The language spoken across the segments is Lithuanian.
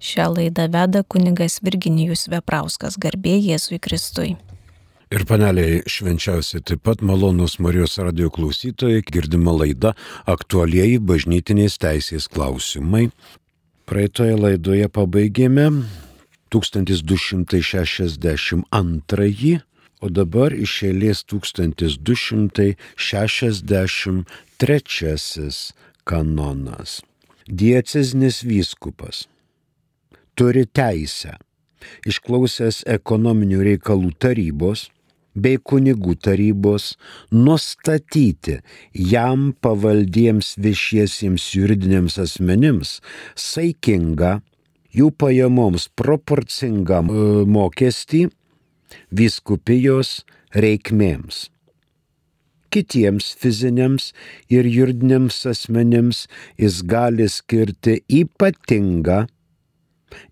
Šią laidą veda kunigas Virginijus Veprauskas, garbė Jėzui Kristui. Ir paneliai švenčiausiai taip pat malonus Marijos radio klausytojai girdima laida aktualieji bažnytinės teisės klausimai. Praeitoje laidoje pabaigėme 1262, o dabar iš eilės 1263 kanonas. Dieceznis vyskupas turi teisę, išklausęs ekonominių reikalų tarybos bei kunigų tarybos, nustatyti jam pavaldiems viešiesiems juridiniams asmenims saikingą jų pajamoms proporcingą e, mokestį viskupijos reikmėms. Kitiems fiziniams ir juridiniams asmenims jis gali skirti ypatingą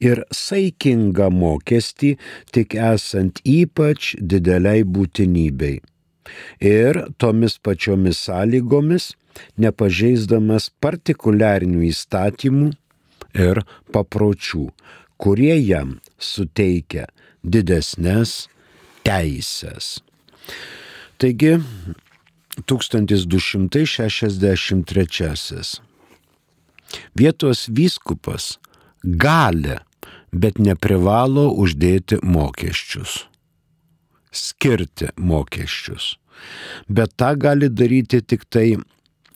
ir saikingą mokestį tik esant ypač dideliai būtinybei. Ir tomis pačiomis sąlygomis, nepažeisdamas partikuliarinių įstatymų ir papročių, kurie jam suteikia didesnės teisės. Taigi, 1263. Vietos vyskupas gali, bet neprivalo uždėti mokesčius, skirti mokesčius. Bet tą gali daryti tik tai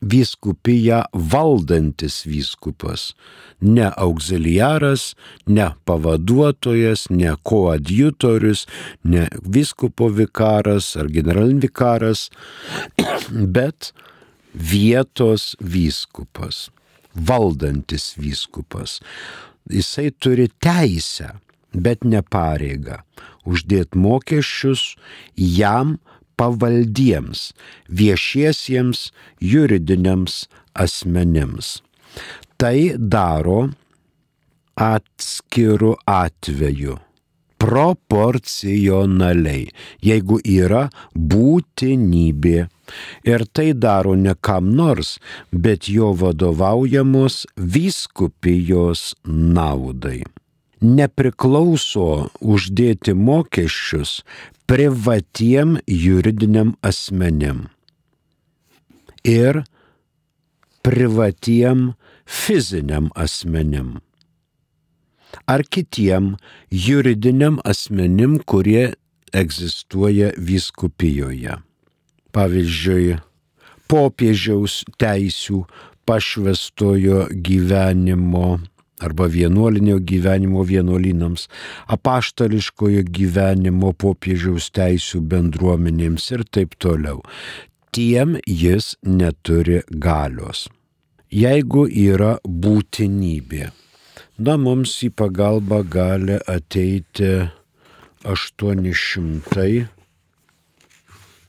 vyskupiją valdantis vyskupas, ne auxiliaras, ne pavaduotojas, ne koadjutorius, ne vyskupo vikaras ar generalvikaras, bet vietos vyskupas, valdantis vyskupas. Jisai turi teisę, bet ne pareigą uždėti mokesčius jam pavaldiems viešiesiems juridiniams asmenims. Tai daro atskiru atveju proporcionaliai, jeigu yra būtinybė. Ir tai daro ne kam nors, bet jo vadovaujamos vyskupijos naudai. Nepriklauso uždėti mokesčius privatiem juridiniam asmenim ir privatiem fiziniam asmenim ar kitiem juridiniam asmenim, kurie egzistuoja vyskupijoje. Pavyzdžiui, popiežiaus teisių pašvestojo gyvenimo arba vienuolinio gyvenimo vienuolinams, apaštališkojo gyvenimo popiežiaus teisų bendruomenėms ir taip toliau. Tiem jis neturi galios. Jeigu yra būtinybė, na mums į pagalbą gali ateiti 800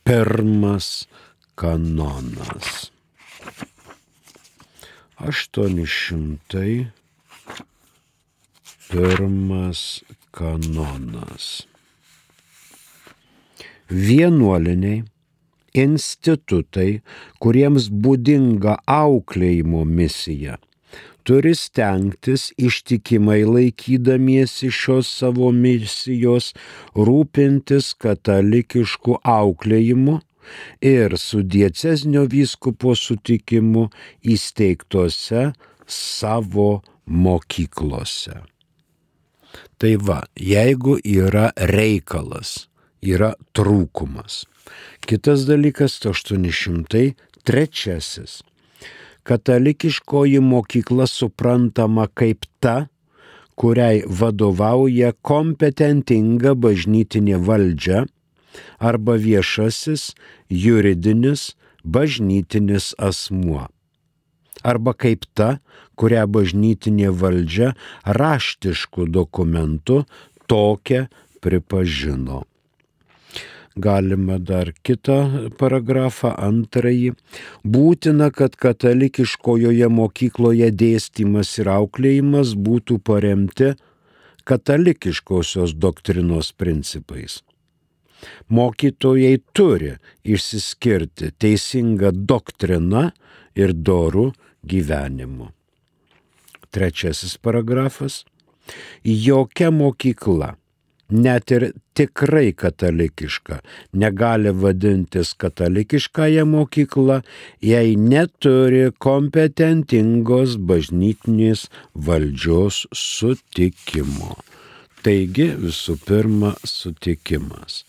pirmas kanonas. 800 Pirmas kanonas. Vienuoliniai institutai, kuriems būdinga auklėjimo misija, turi stengtis ištikimai laikydamiesi šios savo misijos rūpintis katalikišku auklėjimu ir su diecezinio vyskupo sutikimu įsteigtose savo mokyklose. Tai va, jeigu yra reikalas, yra trūkumas. Kitas dalykas, 803. Katalikiškoji mokykla suprantama kaip ta, kuriai vadovauja kompetentinga bažnytinė valdžia arba viešasis juridinis bažnytinis asmuo arba kaip ta, kurią bažnytinė valdžia raštišku dokumentu tokią pripažino. Galima dar kitą paragrafą, antrąjį. Būtina, kad katalikiškojoje mokykloje dėstymas ir auklėjimas būtų paremti katalikiškosios doktrinos principais. Mokytojai turi išsiskirti teisingą doktriną ir dorų gyvenimu. Trečiasis paragrafas. Jokia mokykla, net ir tikrai katalikiška, negali vadintis katalikiškąją mokyklą, jei neturi kompetentingos bažnytinės valdžios sutikimo. Taigi visų pirma sutikimas.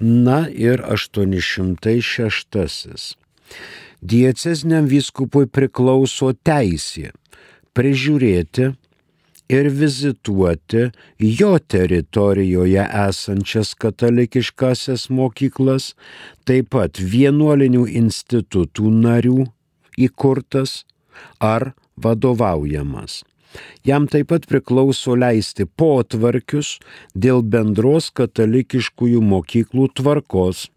Na ir 806. Diecezniam vyskupui priklauso teisė prižiūrėti ir vizituoti jo teritorijoje esančias katalikiškasias mokyklas, taip pat vienuolinių institutų narių įkurtas ar vadovaujamas. Jam taip pat priklauso leisti potvarkius dėl bendros katalikiškųjų mokyklų tvarkos.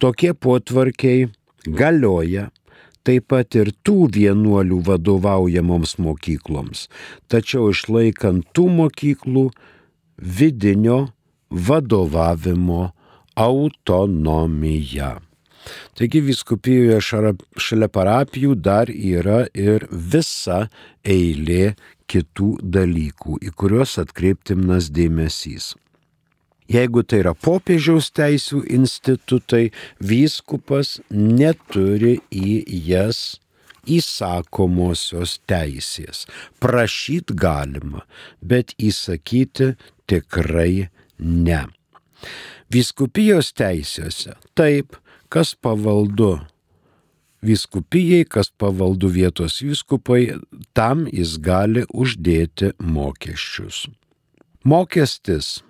Tokie potvarkiai galioja taip pat ir tų vienuolių vadovaujamoms mokykloms, tačiau išlaikant tų mokyklų vidinio vadovavimo autonomiją. Taigi viskupijoje šalia parapijų dar yra ir visa eilė kitų dalykų, į kuriuos atkreiptimnas dėmesys. Jeigu tai yra popiežiaus teisų institutai, vyskupas neturi į jas įsakomosios teisės. Prašyt galima, bet įsakyti tikrai ne. Vyskupijos teisėse taip, kas pavaldu vyskupijai, kas pavaldu vietos vyskupai, tam jis gali uždėti mokesčius. Mokestis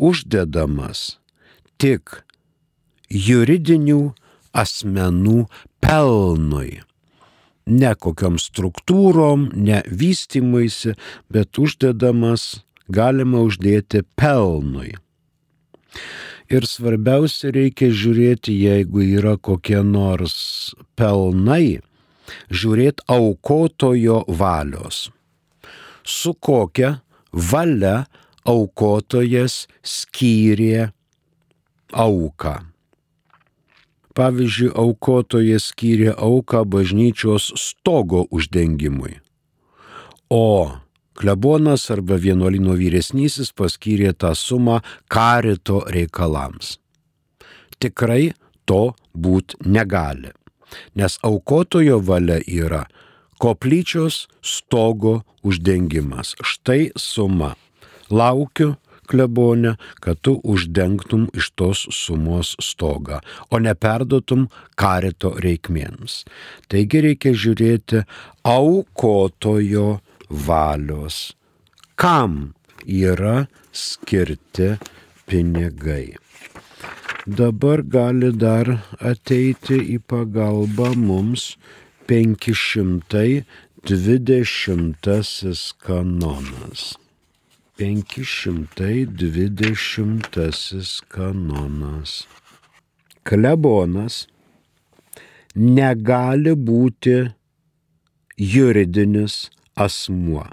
uždedamas tik juridinių asmenų pelnui. Ne kokiam struktūrom, ne vystimuisi, bet uždedamas galima uždėti pelnui. Ir svarbiausia reikia žiūrėti, jeigu yra kokie nors pelnai, žiūrėti aukotojo valios. Su kokia valia aukotojas skyrė auką. Pavyzdžiui, aukotojas skyrė auką bažnyčios stogo uždengimui, o klebonas arba vienuolino vyresnysis paskyrė tą sumą karito reikalams. Tikrai to būt negali, nes aukotojo valia yra koplyčios stogo uždengimas. Štai suma laukiu klebonę, kad tu uždengtum iš tos sumos stogą, o neperdotum karito reikmėms. Taigi reikia žiūrėti aukotojo valios. Kam yra skirti pinigai? Dabar gali dar ateiti į pagalbą mums 520 kanonas. 520 kanonas. Klebonas negali būti juridinis asmuo.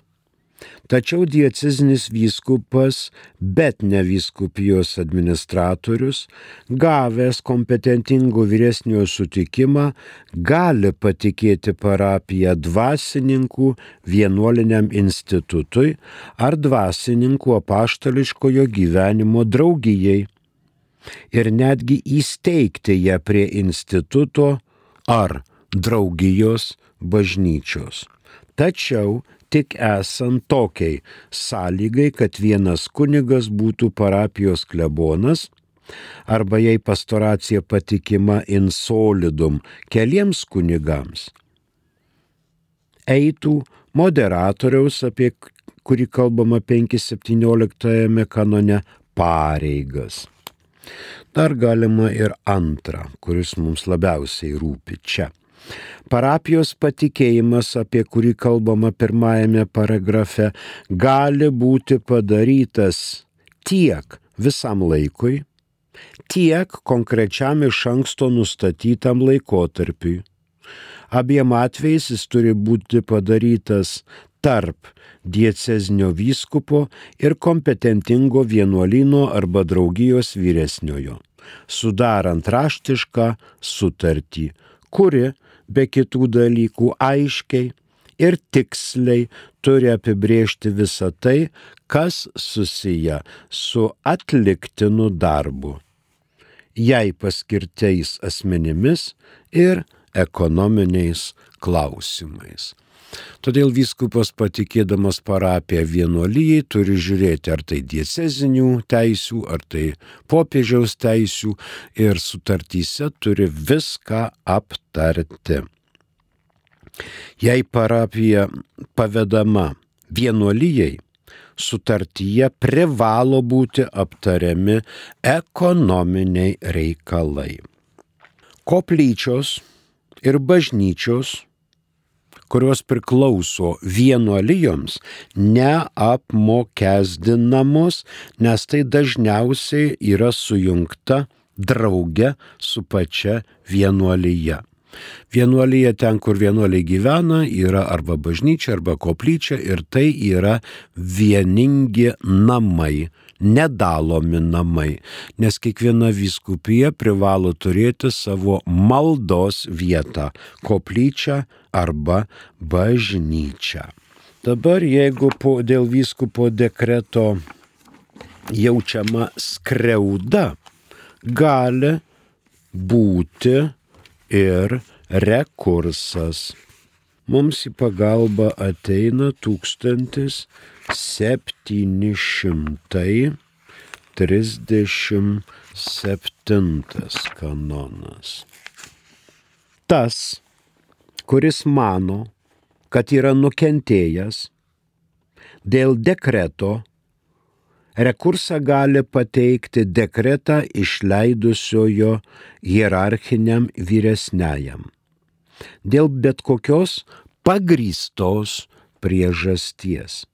Tačiau diecizinis vyskupas, bet ne vyskupijos administratorius, gavęs kompetentingų vyresniojo sutikimą, gali patikėti parapiją dvasininkų vienuoliniam institutui ar dvasininkų apaštališkojo gyvenimo draugijai ir netgi įsteigti ją prie instituto ar draugijos bažnyčios. Tačiau tik esant tokiai sąlygai, kad vienas kunigas būtų parapijos klebonas, arba jei pastoracija patikima insolidum keliems kunigams, eitų moderatoriaus, apie kurį kalbama 5.17 kanone, pareigas. Dar galima ir antrą, kuris mums labiausiai rūpi čia Parapijos patikėjimas, apie kurį kalbama pirmajame paragrafe, gali būti padarytas tiek visam laikui, tiek konkrečiam iš anksto nustatytam laikotarpiui. Abiem atvejais jis turi būti padarytas tarp diecezinio vyskupo ir kompetentingo vienuolino arba draugijos vyresniojo, sudarant raštišką sutartį, kuri be kitų dalykų aiškiai ir tiksliai turi apibriežti visą tai, kas susiję su atliktinu darbu, jai paskirtais asmenimis ir ekonominiais klausimais. Todėl vyskupas patikėdamas parapiją vienuolyjei turi žiūrėti, ar tai diecezinių teisių, ar tai popiežiaus teisių ir sutartyse turi viską aptarti. Jei parapija pavedama vienuolyjei, sutartyje privalo būti aptariami ekonominiai reikalai. Koplyčios ir bažnyčios, kurios priklauso vienuolijoms, neapmokesdinamos, nes tai dažniausiai yra sujungta drauge su pačia vienuolyje. Vienuolyje ten, kur vienuoliai gyvena, yra arba bažnyčia, arba koplyčia ir tai yra vieningi namai, nedalomi namai, nes kiekviena viskupija privalo turėti savo maldos vietą - koplyčią arba bažnyčią. Dabar jeigu po, dėl vyskupo dekreto jaučiama skriauda, gali būti ir rekursas. Mums į pagalbą ateina 1737 kanonas. Tas, kuris mano, kad yra nukentėjęs dėl dekreto Rekursą gali pateikti dekretą išleidusiojo hierarchiniam vyresniajam. Dėl bet kokios pagrystos priežasties.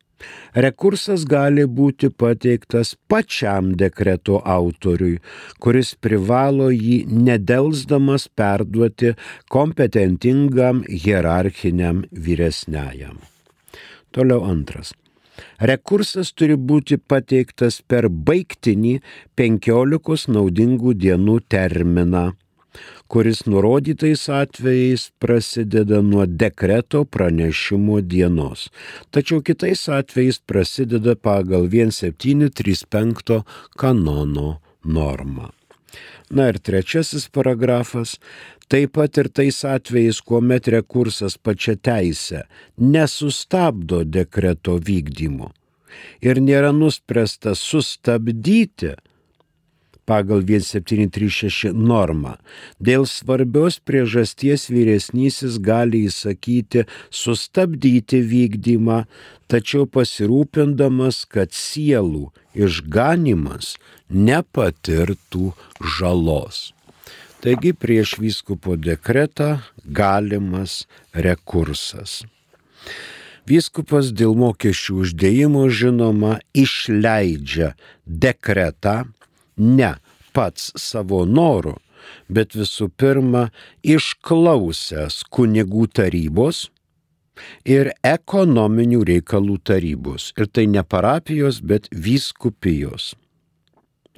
Rekursas gali būti pateiktas pačiam dekreto autoriui, kuris privalo jį nedelsdamas perduoti kompetentingam hierarchiniam vyresniajam. Toliau antras. Rekursas turi būti pateiktas per baigtinį 15 naudingų dienų terminą, kuris nurodytais atvejais prasideda nuo dekreto pranešimo dienos, tačiau kitais atvejais prasideda pagal 1735 kanono normą. Na ir trečiasis paragrafas Taip pat ir tais atvejais, kuomet rekursas pačia teisė nesustabdo dekreto vykdymo ir nėra nuspręsta sustabdyti pagal 1736 normą. Dėl svarbios priežasties vyresnysis gali įsakyti sustabdyti vykdymą, tačiau pasirūpindamas, kad sielų išganimas nepatirtų žalos. Taigi prieš vyskupo dekretą galimas rekursas. Vyskupas dėl mokesčių uždėjimo žinoma išleidžia dekretą ne pats savo noru, bet visų pirma išklausęs kunigų tarybos ir ekonominių reikalų tarybos. Ir tai ne parapijos, bet vyskupijos.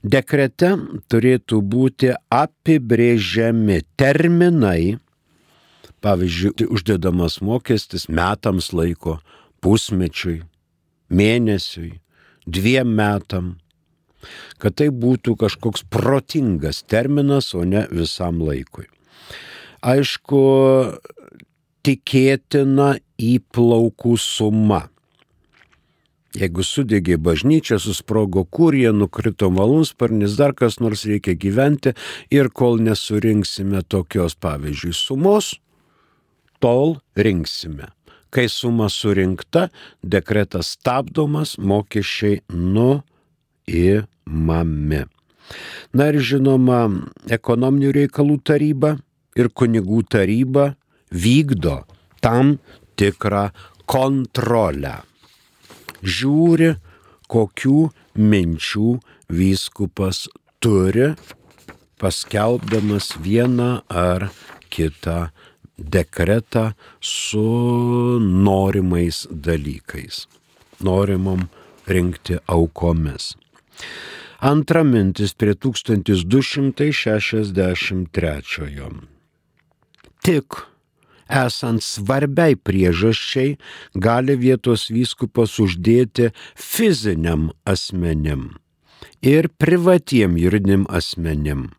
Dekrete turėtų būti apibrėžiami terminai, pavyzdžiui, uždedamas mokestis metams laiko, pusmečiui, mėnesiui, dviem metam, kad tai būtų kažkoks protingas terminas, o ne visam laikui. Aišku, tikėtina įplaukų suma Jeigu sudegė bažnyčia, susprogo kurija, nukrito malūnsparnis, dar kas nors reikia gyventi ir kol nesurinksime tokios, pavyzdžiui, sumos, tol rinksime. Kai suma surinkta, dekretas stabdomas, mokesčiai nuimami. Na ir žinoma, ekonominių reikalų taryba ir kunigų taryba vykdo tam tikrą kontrolę žiūri, kokių minčių vyskupas turi, paskelbdamas vieną ar kitą dekretą su norimais dalykais, norimam rinkti aukomis. Antra mintis prie 1263. Tik esant svarbiai priežasčiai, gali vietos vyskupas uždėti fiziniam asmenim ir privatiem juridiniam asmenim.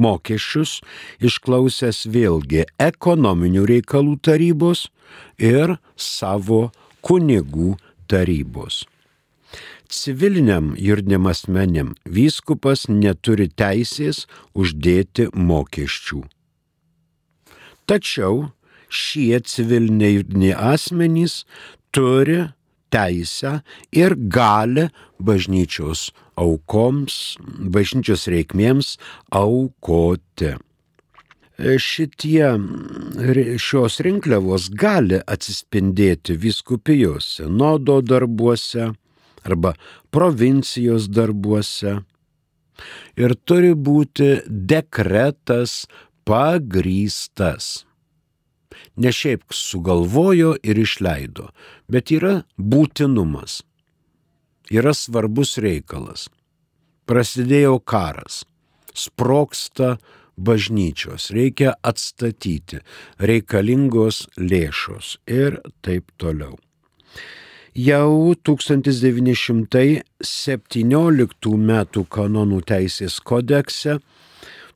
Mokesčius išklausęs vėlgi ekonominių reikalų tarybos ir savo kunigų tarybos. Civiliniam juridiniam asmenim vyskupas neturi teisės uždėti mokesčių. Tačiau šie civiliniai juridiniai asmenys turi teisę ir gali bažnyčios aukoms, bažnyčios reikmėms aukoti. Šitie šios rinkliavos gali atsispindėti viskupijos sinodo darbuose arba provincijos darbuose ir turi būti dekretas pagrystas. Ne šiaip sugalvojo ir išleido, bet yra būtinumas. Yra svarbus reikalas. Prasidėjo karas. Sproksta bažnyčios, reikia atstatyti, reikalingos lėšos ir taip toliau. Jau 1917 m. kanonų teisės kodekse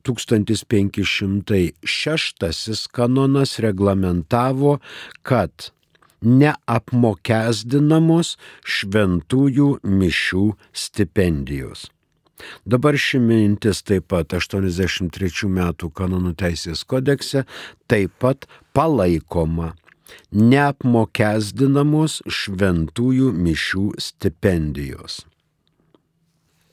1506 kanonas reglamentavo, kad neapmokesdinamos šventųjų mišių stipendijos. Dabar ši mintis taip pat 83 metų kanonų teisės kodekse taip pat palaikoma neapmokesdinamos šventųjų mišių stipendijos.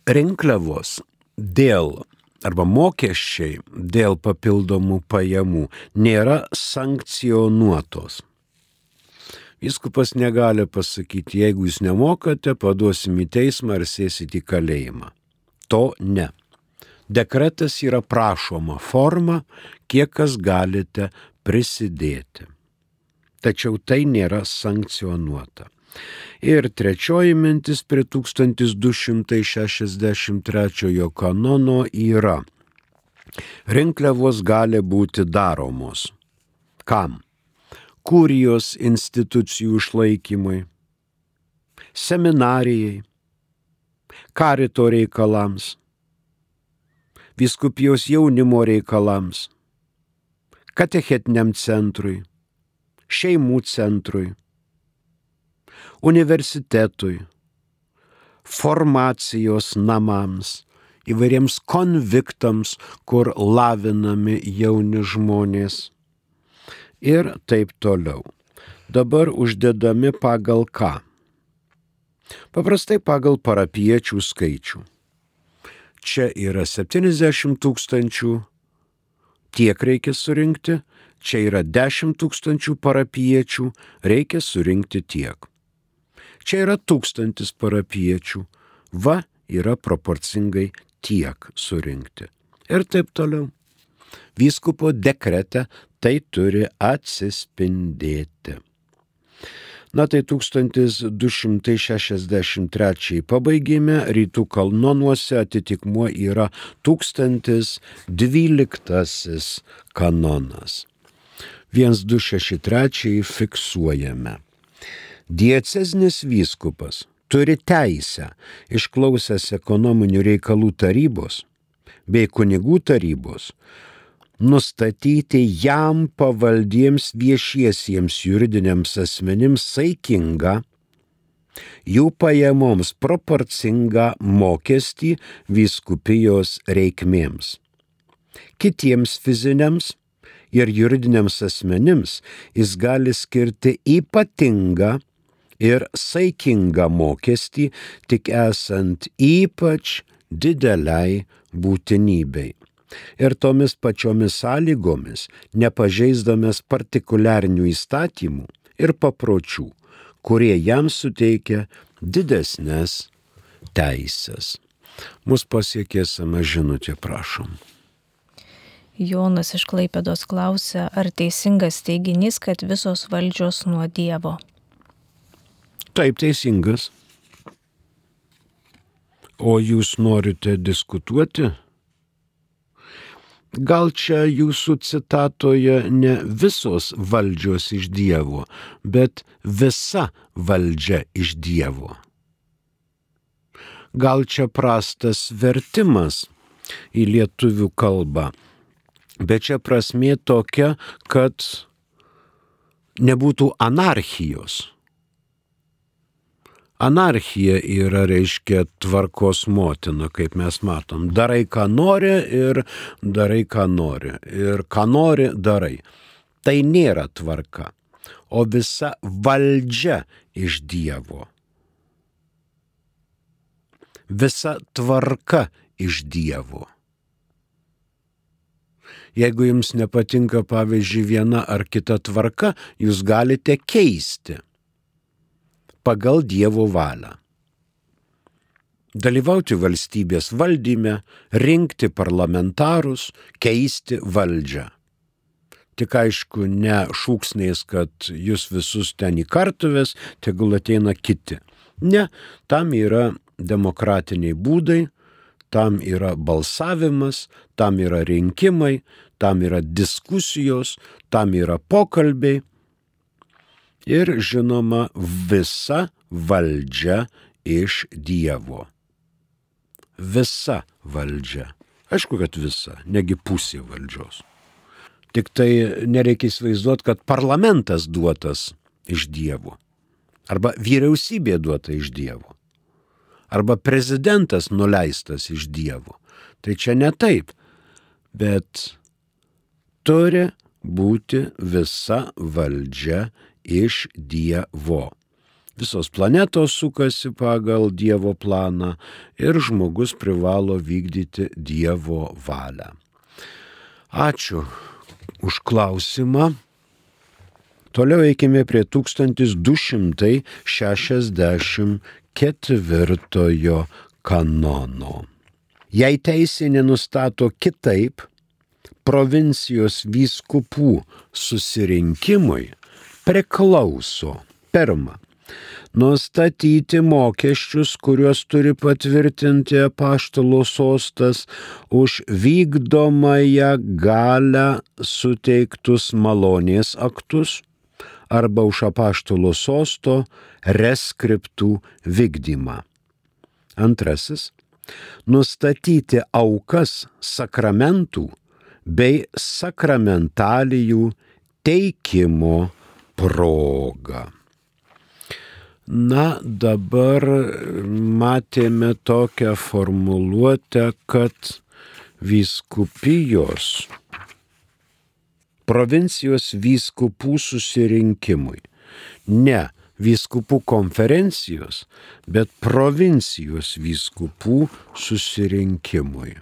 Rinkliavos dėl arba mokesčiai dėl papildomų pajamų nėra sankcionuotos. Viskupas negali pasakyti, jeigu jūs nemokate, paduosim į teismą ar sėsit į kalėjimą. To ne. Dekretas yra prašoma forma, kiek kas galite prisidėti. Tačiau tai nėra sankcionuota. Ir trečioji mintis prie 1263 kanono yra. Rinkliavos gali būti daromos. Kam? Kurijos institucijų išlaikymui, seminarijai, karito reikalams, viskupijos jaunimo reikalams, katechetiniam centrui, šeimų centrui universitetui, formacijos namams, įvairiems konviktams, kur lavinami jauni žmonės ir taip toliau. Dabar uždedami pagal ką? Paprastai pagal parapiečių skaičių. Čia yra 70 tūkstančių, tiek reikia surinkti, čia yra 10 tūkstančių parapiečių, reikia surinkti tiek. Čia yra tūkstantis parapiečių, va yra proporcingai tiek surinkti. Ir taip toliau. Vyskupo dekrete tai turi atsispindėti. Na tai 1263 pabaigėme, rytų kanonuose atitikmuo yra 1012 kanonas. 1263 fiksuojame. Dieceznis vyskupas turi teisę, išklausęs ekonominių reikalų tarybos bei kunigų tarybos, nustatyti jam pavaldiems viešiesiems juridiniams asmenims saikingą, jų pajamoms proporcingą mokestį vyskupijos reikmėms. Kitiems fiziniams ir juridiniams asmenims jis gali skirti ypatingą ir saikingą mokestį, tik esant ypač dideliai būtinybei. Ir tomis pačiomis sąlygomis, nepažeisdamas partikuliarinių įstatymų ir papročių, kurie jam suteikia didesnės teisės. Mūsų pasiekė sama žinutė, prašom. Jonas iš Klaipėdos klausia, ar teisingas teiginys, kad visos valdžios nuo Dievo. Taip teisingas. O jūs norite diskutuoti? Gal čia jūsų citatoje ne visos valdžios iš Dievo, bet visa valdžia iš Dievo. Gal čia prastas vertimas į lietuvių kalbą, bet čia prasmė tokia, kad nebūtų anarchijos. Anarchija yra, reiškia, tvarkos motina, kaip mes matom. Darai, ką nori ir darai, ką nori. Ir ką nori, darai. Tai nėra tvarka, o visa valdžia iš Dievo. Visa tvarka iš Dievo. Jeigu jums nepatinka, pavyzdžiui, viena ar kita tvarka, jūs galite keisti pagal Dievo valią. Dalyvauti valstybės valdyme, rinkti parlamentarus, keisti valdžią. Tik aišku, ne šūksniais, kad jūs visus ten į kartuvės, tegul ateina kiti. Ne, tam yra demokratiniai būdai, tam yra balsavimas, tam yra rinkimai, tam yra diskusijos, tam yra pokalbiai ir žinoma visa valdžia iš Dievo. Visa valdžia. Aišku, kad visa, negi pusė valdžios. Tik tai nereikia įsivaizduoti, kad parlamentas duotas iš Dievo. Arba vyriausybė duota iš Dievo. Arba prezidentas nuleistas iš Dievo. Tai čia ne taip. Bet turi būti visa valdžia iš Dievo. Visos planetos sukasi pagal Dievo planą ir žmogus privalo vykdyti Dievo valią. Ačiū už klausimą. Toliau eikime prie 1264 kanono. Jei teisė nenustato kitaip, provincijos vyskupų susirinkimui priklauso pirma nustatyti mokesčius, kuriuos turi patvirtinti apaštalo sostas už vykdomąją galę suteiktus malonės aktus arba už apaštalo sosto reskriptų vykdymą. Antrasis - nustatyti aukas sakramentų bei sakramentalijų teikimo proga. Na, dabar matėme tokią formuluotę, kad vyskupijos, provincijos vyskupų susirinkimui, ne vyskupų konferencijos, bet provincijos vyskupų susirinkimui.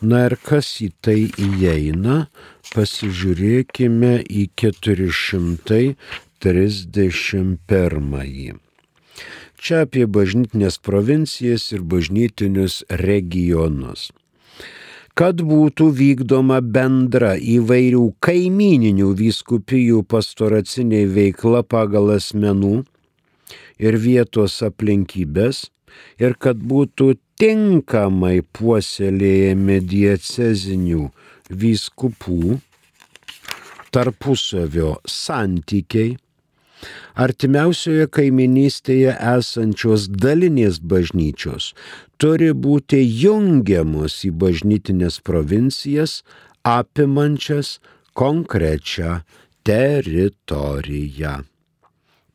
Na ir kas į tai įeina, pasižiūrėkime į 431. Čia apie bažnytinės provincijas ir bažnytinius regionus. Kad būtų vykdoma bendra įvairių kaimininių vyskupijų pastoracinė veikla pagal asmenų ir vietos aplinkybės, ir kad būtų tinkamai puoselėjami diecezinių vyskupų tarpusavio santykiai, artimiausioje kaiminystėje esančios dalinės bažnyčios turi būti jungiamos į bažnytinės provincijas apimančias konkrečią teritoriją.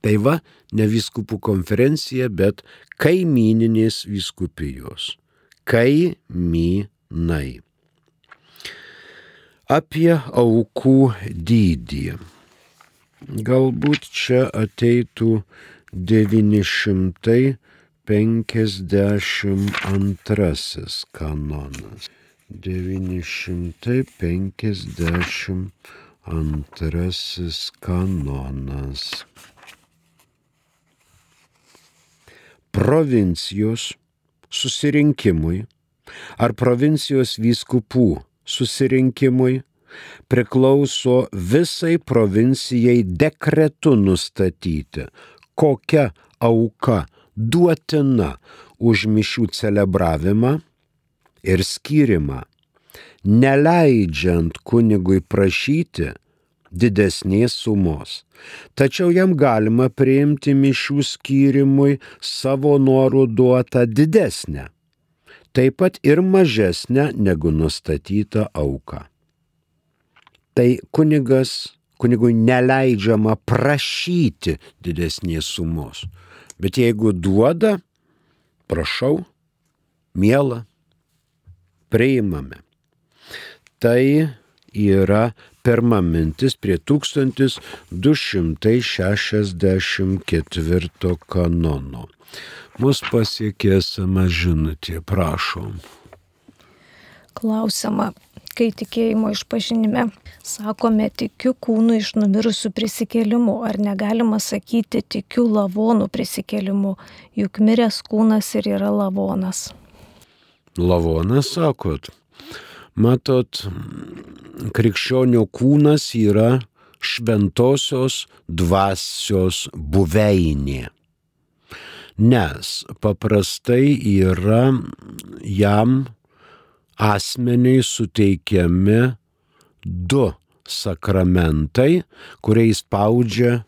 Tai va, ne viskupų konferencija, bet kaimininės viskupijos. Kaimynai. Apie aukų dydį. Galbūt čia ateitų 952 kanonas. 952 kanonas. Provincijos susirinkimui ar provincijos vyskupų susirinkimui priklauso visai provincijai dekretu nustatyti, kokia auka duotina už mišių celebravimą ir skyrimą, neleidžiant kunigui prašyti didesnės sumos. Tačiau jam galima priimti mišių skyrimui savo norų duotą didesnę, taip pat ir mažesnę negu nustatyta auka. Tai kunigas, kunigui neleidžiama prašyti didesnės sumos, bet jeigu duoda, prašau, mėla, priimame. Tai yra pirma mintis prie 1264 kanono. Mus pasiekė sama žinutė, prašom. Klausima, kai tikėjimo išpažinime sakome tikiu kūnų iš numirusių prisikėlimu, ar negalima sakyti tikiu lavonų prisikėlimu, juk miręs kūnas ir yra lavonas. Lavonas, sakot, matot, krikščionio kūnas yra šventosios dvasios buveinė. Nes paprastai yra jam asmeniai suteikiami du sakramentai, kuriais spaudžia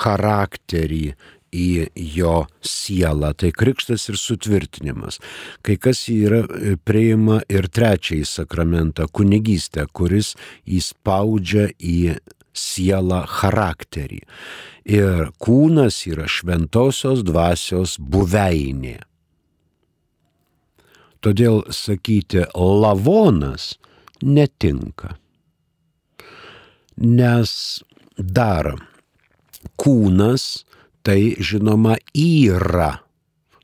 charakterį į jo sielą. Tai krikštas ir sutvirtinimas. Kai kas yra e, prieima ir trečiąjį sakramentą - kunigystę, kuris įspaudžia į sielą charakterį. Ir kūnas yra šventosios dvasios buveinė. Todėl sakyti lavonas netinka. Nes dar kūnas tai žinoma yra,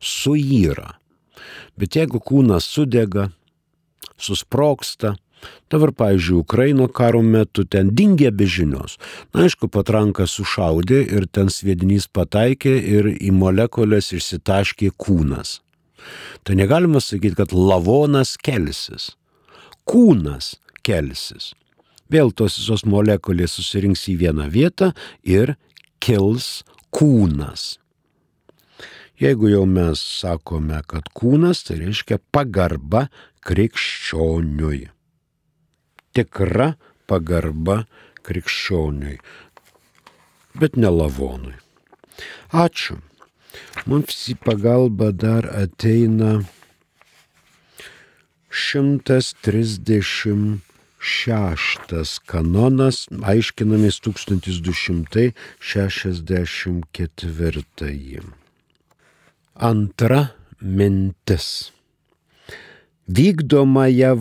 suyra. Bet jeigu kūnas sudega, susproksta, dabar, pavyzdžiui, Ukraino karo metu ten dingė be žinios. Na, aišku, patranka sušaudė ir ten sviedinys pataikė ir į molekulės išsitaškė kūnas. Tai negalima sakyti, kad lavonas kelsis. Kūnas kelsis. Vėl tos visos molekulės susirinks į vieną vietą ir kils kūnas. Jeigu jau mes sakome, kad kūnas, tai reiškia pagarba krikščioniui. Tikra pagarba krikščioniui, bet ne lavonui. Ačiū. Mums į pagalbą dar ateina 130 šeštas kanonas, aiškinamis 1264. Antra mintis. Vykdomąją,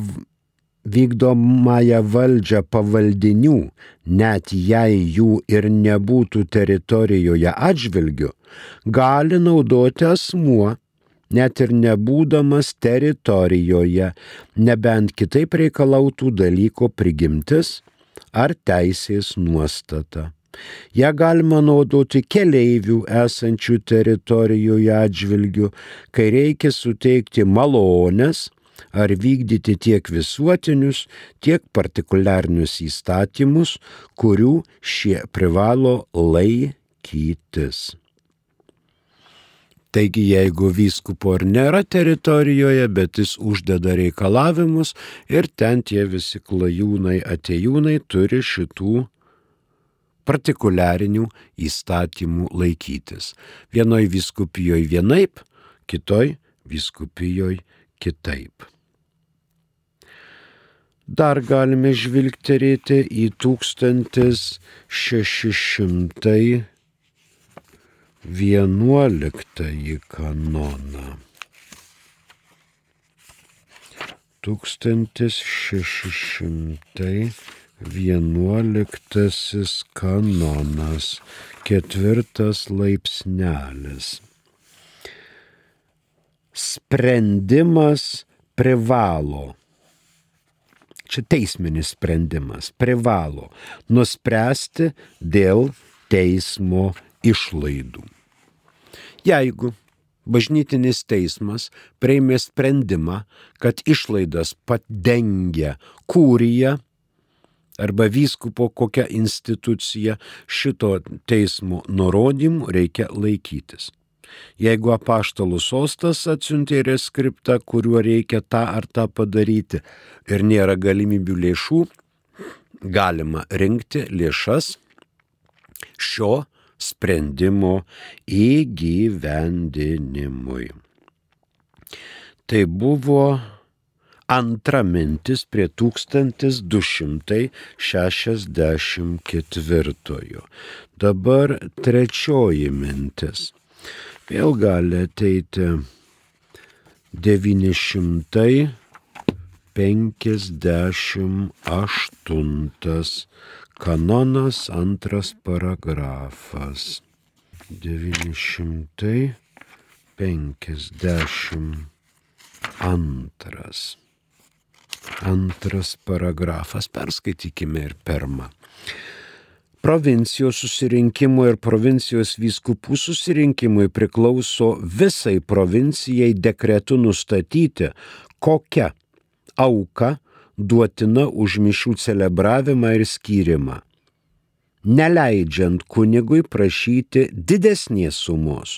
vykdomąją valdžią pavaldinių, net jei jų ir nebūtų teritorijoje atžvilgių, gali naudoti asmuo, net ir nebūdamas teritorijoje, nebent kitaip reikalautų dalyko prigimtis ar teisės nuostata. Ja galima naudoti keleivių esančių teritorijoje atžvilgių, kai reikia suteikti malonės ar vykdyti tiek visuotinius, tiek partikuliarnius įstatymus, kurių šie privalo laikytis. Taigi jeigu vyskupo ir nėra teritorijoje, bet jis uždeda reikalavimus ir ten tie visi klajūnai, atejūnai turi šitų partikuliarinių įstatymų laikytis. Vienoj vyskupijoje vienaip, kitoj vyskupijoje kitaip. Dar galime žvilgterėti į 1600 vienuoliktąjį kanoną. 1611 kanonas, ketvirtas laipsnelis. Sprendimas privalo čia teisminis sprendimas, privalo nuspręsti dėl teismo išlaidų. Jeigu bažnytinis teismas priėmė sprendimą, kad išlaidas padengia kūrija arba vyskupo kokia institucija, šito teismo nurodymų reikia laikytis. Jeigu apaštalų sostas atsiuntė reskriptą, kuriuo reikia tą ar tą padaryti ir nėra galimybių lėšų, galima rinkti lėšas šio sprendimo įgyvendinimui. Tai buvo antra mintis prie 1264. Dabar trečioji mintis. Vėl gali ateiti 958 kanonas antras paragrafas. 952 antras paragrafas. Perskaitykime ir pirmą. Provincijos susirinkimui ir provincijos vyskupų susirinkimui priklauso visai provincijai dekretu nustatyti, kokia auka duotina už mišių celebravimą ir skyrimą neleidžiant kunigui prašyti didesnės sumos.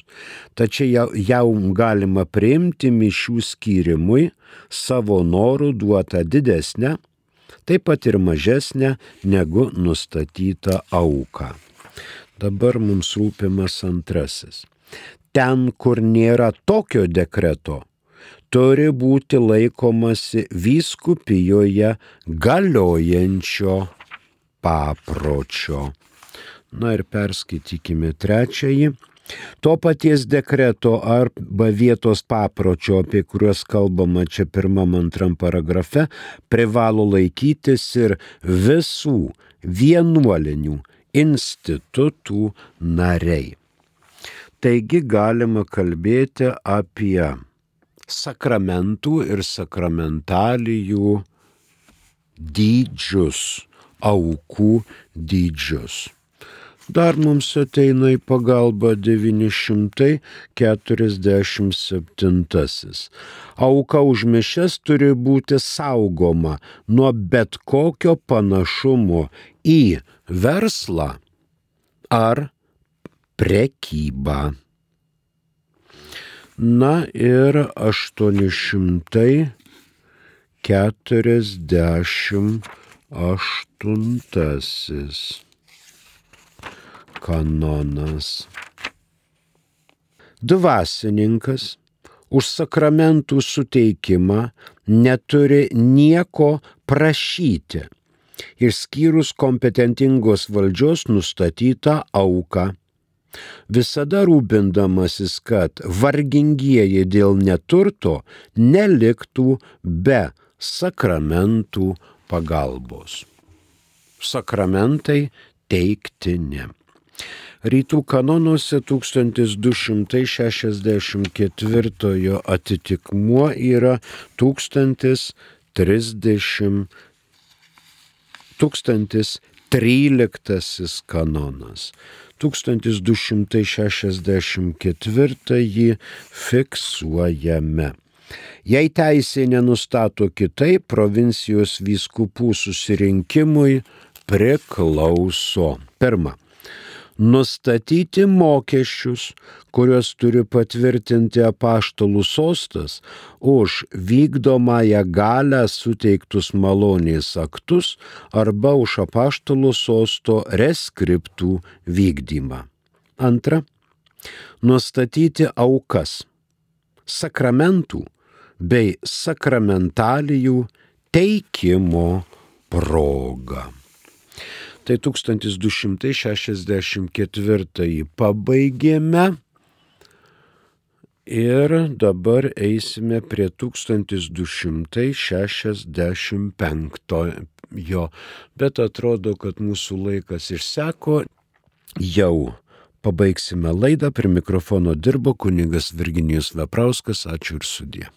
Tačiau jau galima priimti mišių skyrimui savo norų duotą didesnę, taip pat ir mažesnę negu nustatyta auka. Dabar mums rūpimas antrasis. Ten, kur nėra tokio dekreto, turi būti laikomasi vyskupijoje galiojančio papročio. Na ir perskaitykime trečiąjį. To paties dekreto arba vietos papročio, apie kuriuos kalbama čia pirmam antram paragrafe, privalo laikytis ir visų vienuolinių institutų nariai. Taigi galima kalbėti apie sakramentų ir sakramentalijų dydžius aukų dydžius. Dar mums ateina į pagalbą 947. Auka už mišes turi būti saugoma nuo bet kokio panašumo į verslą ar prekybą. Na ir 840 Aštuntasis kanonas. Dvasininkas už sakramentų suteikimą neturi nieko prašyti, išskyrus kompetentingos valdžios nustatytą auką. Visada rūpindamasis, kad vargingieji dėl neturto neliktų be sakramentų pagalbos. Sakramentai teiktini. Rytų kanonuose 1264 atitikmuo yra 1030. 1013 kanonas. 1264 jį fiksuojame. Jei teisė nenustato kitaip, provincijos vyskupų susirinkimui priklauso. Pirma. Nustatyti mokesčius, kuriuos turi patvirtinti apaštalų sostas už vykdomąją galę suteiktus malonės aktus arba už apaštalų sosto reskriptų vykdymą. Antra. Nustatyti aukas sakramentų bei sakramentalijų teikimo proga. Tai 1264 pabaigėme ir dabar eisime prie 1265. Jo, bet atrodo, kad mūsų laikas išseko jau Pabaigsime laidą, prie mikrofono dirbo kunigas Virginijus Veprauskas, ačiū ir sudė.